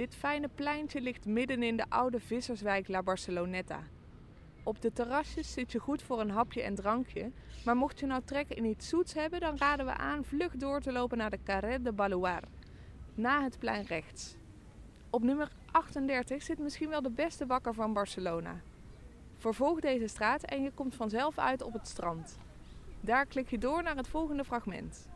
Dit fijne pleintje ligt midden in de oude visserswijk La Barceloneta. Op de terrasjes zit je goed voor een hapje en drankje, maar mocht je nou trek in iets zoets hebben, dan raden we aan vlug door te lopen naar de Carré de Balouar, na het plein rechts. Op nummer 38 zit misschien wel de beste bakker van Barcelona. Vervolg deze straat en je komt vanzelf uit op het strand. Daar klik je door naar het volgende fragment.